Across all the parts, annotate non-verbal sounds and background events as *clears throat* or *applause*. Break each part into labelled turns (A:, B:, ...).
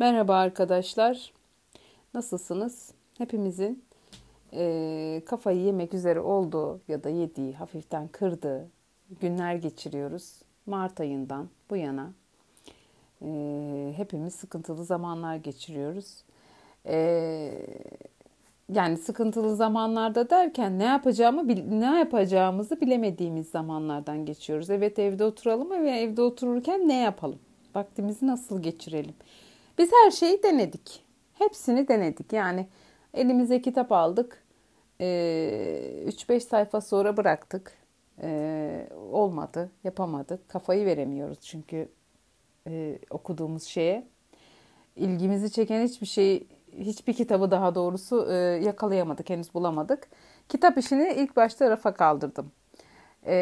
A: Merhaba arkadaşlar. Nasılsınız? Hepimizin e, kafayı yemek üzere olduğu ya da yediği, hafiften kırdığı günler geçiriyoruz. Mart ayından bu yana e, hepimiz sıkıntılı zamanlar geçiriyoruz. E, yani sıkıntılı zamanlarda derken ne yapacağımı ne yapacağımızı bilemediğimiz zamanlardan geçiyoruz. Evet evde oturalım ve evde otururken ne yapalım? Vaktimizi nasıl geçirelim? Biz her şeyi denedik. Hepsini denedik. Yani elimize kitap aldık. 3-5 sayfa sonra bıraktık. Olmadı, yapamadık. Kafayı veremiyoruz çünkü okuduğumuz şeye. ilgimizi çeken hiçbir şey, hiçbir kitabı daha doğrusu yakalayamadık, henüz bulamadık. Kitap işini ilk başta rafa kaldırdım. Ee,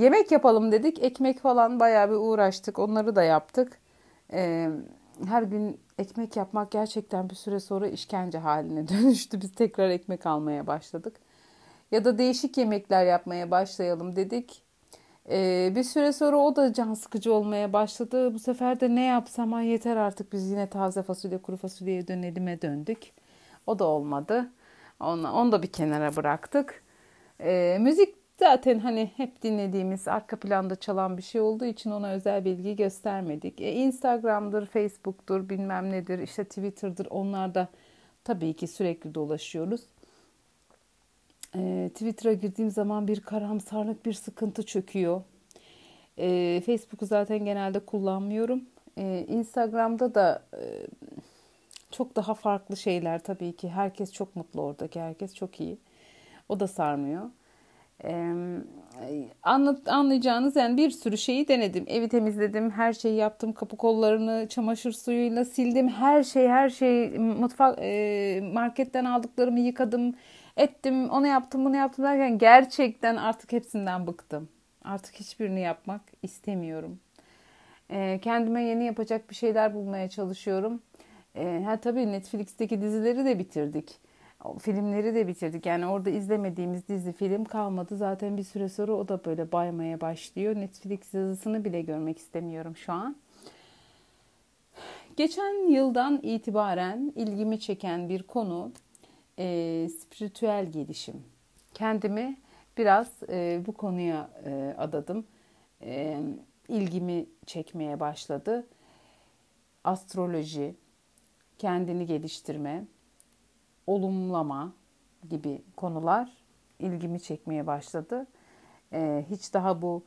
A: yemek yapalım dedik. Ekmek falan bayağı bir uğraştık. Onları da yaptık. Ee, her gün ekmek yapmak gerçekten bir süre sonra işkence haline *laughs* dönüştü. Biz tekrar ekmek almaya başladık. Ya da değişik yemekler yapmaya başlayalım dedik. Ee, bir süre sonra o da can sıkıcı olmaya başladı. Bu sefer de ne yapsam yeter artık biz yine taze fasulye kuru fasulyeye dönelime döndük. O da olmadı. Onu, onu da bir kenara bıraktık. Ee, müzik Zaten hani hep dinlediğimiz arka planda çalan bir şey olduğu için ona özel bilgi göstermedik. E, Instagram'dır, Facebook'tur, bilmem nedir, işte Twitter'dır onlarda tabii ki sürekli dolaşıyoruz. E, Twitter'a girdiğim zaman bir karamsarlık, bir sıkıntı çöküyor. E, Facebook'u zaten genelde kullanmıyorum. E, Instagram'da da e, çok daha farklı şeyler tabii ki. Herkes çok mutlu oradaki, herkes çok iyi. O da sarmıyor. Anlat, anlayacağınız yani bir sürü şeyi denedim. Evi temizledim, her şeyi yaptım. Kapı kollarını çamaşır suyuyla sildim. Her şey, her şey mutfak e, marketten aldıklarımı yıkadım, ettim. Onu yaptım, bunu yaptım derken gerçekten artık hepsinden bıktım. Artık hiçbirini yapmak istemiyorum. E, kendime yeni yapacak bir şeyler bulmaya çalışıyorum. E, ha tabii Netflix'teki dizileri de bitirdik filmleri de bitirdik. Yani orada izlemediğimiz dizi film kalmadı. Zaten bir süre sonra o da böyle baymaya başlıyor. Netflix yazısını bile görmek istemiyorum şu an. Geçen yıldan itibaren ilgimi çeken bir konu e, spiritüel gelişim. Kendimi biraz e, bu konuya e, adadım. E, ilgimi çekmeye başladı. Astroloji, kendini geliştirme, olumlama gibi konular ilgimi çekmeye başladı. Ee, hiç daha bu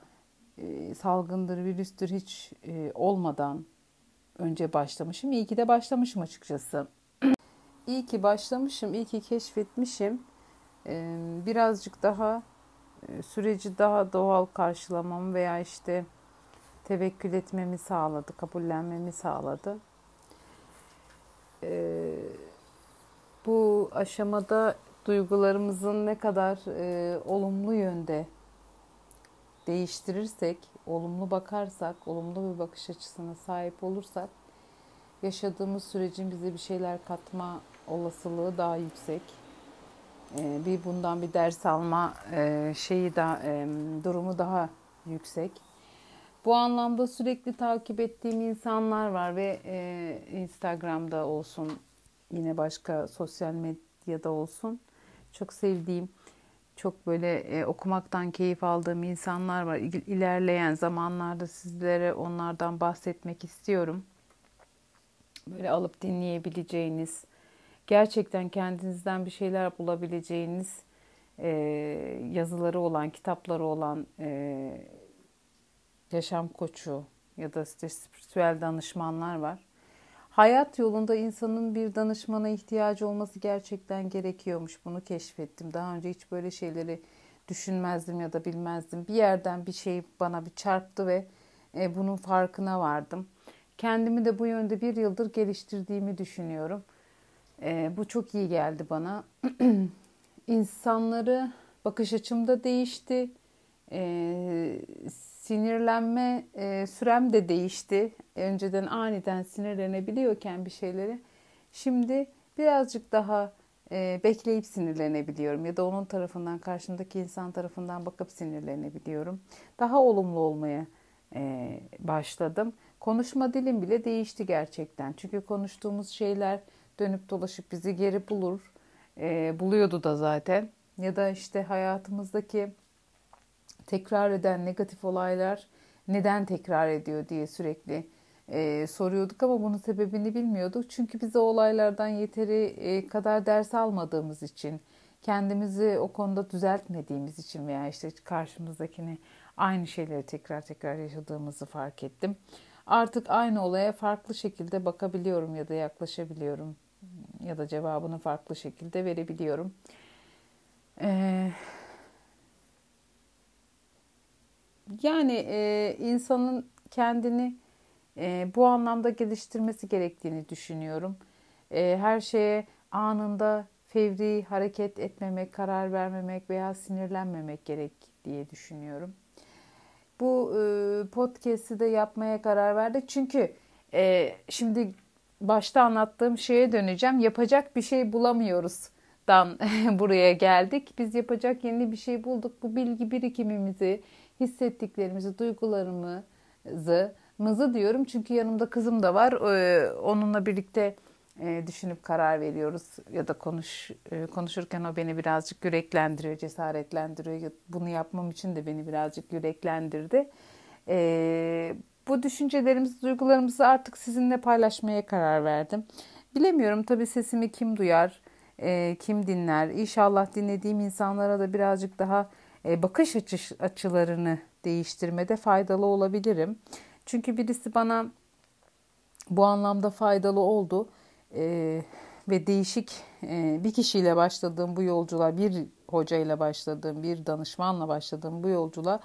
A: e, salgındır, virüstür hiç e, olmadan önce başlamışım. İyi ki de başlamışım açıkçası. *clears throat* İyi ki başlamışım, iyi ki keşfetmişim. Ee, birazcık daha e, süreci daha doğal karşılamam veya işte tevekkül etmemi sağladı, kabullenmemi sağladı. Ee, bu aşamada duygularımızın ne kadar e, olumlu yönde değiştirirsek, olumlu bakarsak, olumlu bir bakış açısına sahip olursak yaşadığımız sürecin bize bir şeyler katma olasılığı daha yüksek. E, bir bundan bir ders alma e, şeyi da e, durumu daha yüksek. Bu anlamda sürekli takip ettiğim insanlar var ve e, Instagram'da olsun, yine başka sosyal medyada olsun çok sevdiğim, çok böyle e, okumaktan keyif aldığım insanlar var. İlerleyen zamanlarda sizlere onlardan bahsetmek istiyorum. Böyle alıp dinleyebileceğiniz, gerçekten kendinizden bir şeyler bulabileceğiniz e, yazıları olan, kitapları olan e, yaşam koçu ya da spiritüel danışmanlar var hayat yolunda insanın bir danışmana ihtiyacı olması gerçekten gerekiyormuş. Bunu keşfettim. Daha önce hiç böyle şeyleri düşünmezdim ya da bilmezdim. Bir yerden bir şey bana bir çarptı ve e, bunun farkına vardım. Kendimi de bu yönde bir yıldır geliştirdiğimi düşünüyorum. E, bu çok iyi geldi bana. *clears throat* İnsanları bakış açım da değişti. E, sinirlenme e, sürem de değişti. Önceden aniden sinirlenebiliyorken bir şeyleri şimdi birazcık daha e, bekleyip sinirlenebiliyorum ya da onun tarafından karşımdaki insan tarafından bakıp sinirlenebiliyorum. Daha olumlu olmaya e, başladım. konuşma dilim bile değişti gerçekten. Çünkü konuştuğumuz şeyler dönüp dolaşıp bizi geri bulur. E, buluyordu da zaten. Ya da işte hayatımızdaki tekrar eden negatif olaylar neden tekrar ediyor diye sürekli e, soruyorduk ama bunun sebebini bilmiyorduk. Çünkü biz o olaylardan yeteri e, kadar ders almadığımız için, kendimizi o konuda düzeltmediğimiz için veya işte karşımızdakini aynı şeyleri tekrar tekrar yaşadığımızı fark ettim. Artık aynı olaya farklı şekilde bakabiliyorum ya da yaklaşabiliyorum ya da cevabını farklı şekilde verebiliyorum. Ee, yani e, insanın kendini e, bu anlamda geliştirmesi gerektiğini düşünüyorum. E, her şeye anında fevri hareket etmemek, karar vermemek veya sinirlenmemek gerek diye düşünüyorum. Bu e, podcast'i de yapmaya karar verdik. Çünkü e, şimdi başta anlattığım şeye döneceğim. Yapacak bir şey bulamıyoruz dan *laughs* buraya geldik. Biz yapacak yeni bir şey bulduk. Bu bilgi birikimimizi, hissettiklerimizi, duygularımızı mızı diyorum çünkü yanımda kızım da var. Ee, onunla birlikte e, düşünüp karar veriyoruz ya da konuş e, konuşurken o beni birazcık yüreklendiriyor, cesaretlendiriyor. Bunu yapmam için de beni birazcık yüreklendirdi. Ee, bu düşüncelerimizi, duygularımızı artık sizinle paylaşmaya karar verdim. Bilemiyorum tabii sesimi kim duyar, e, kim dinler. İnşallah dinlediğim insanlara da birazcık daha bakış açılarını değiştirmede faydalı olabilirim. Çünkü birisi bana bu anlamda faydalı oldu e, ve değişik e, bir kişiyle başladığım bu yolculuğa, bir hocayla başladığım, bir danışmanla başladığım bu yolculuğa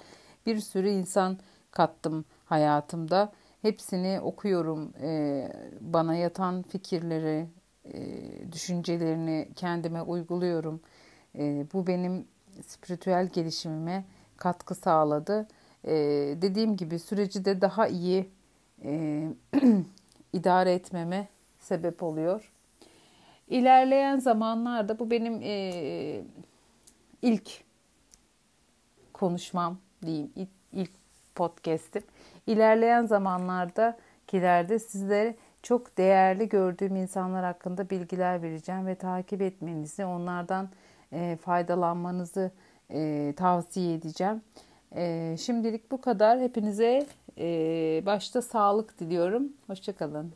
A: bir sürü insan kattım hayatımda. Hepsini okuyorum, e, bana yatan fikirleri, e, düşüncelerini kendime uyguluyorum. E, bu benim spiritüel gelişimime katkı sağladı e, dediğim gibi süreci de daha iyi e, *clears throat* idare etmeme sebep oluyor. İlerleyen zamanlarda bu benim e, ilk konuşmam diyeyim, ilk, ilk podcast'im. İlerleyen zamanlarda kilerde sizlere çok değerli gördüğüm insanlar hakkında bilgiler vereceğim ve takip etmenizi, onlardan e, faydalanmanızı e, tavsiye edeceğim. Ee, şimdilik bu kadar. Hepinize e, başta sağlık diliyorum. Hoşçakalın.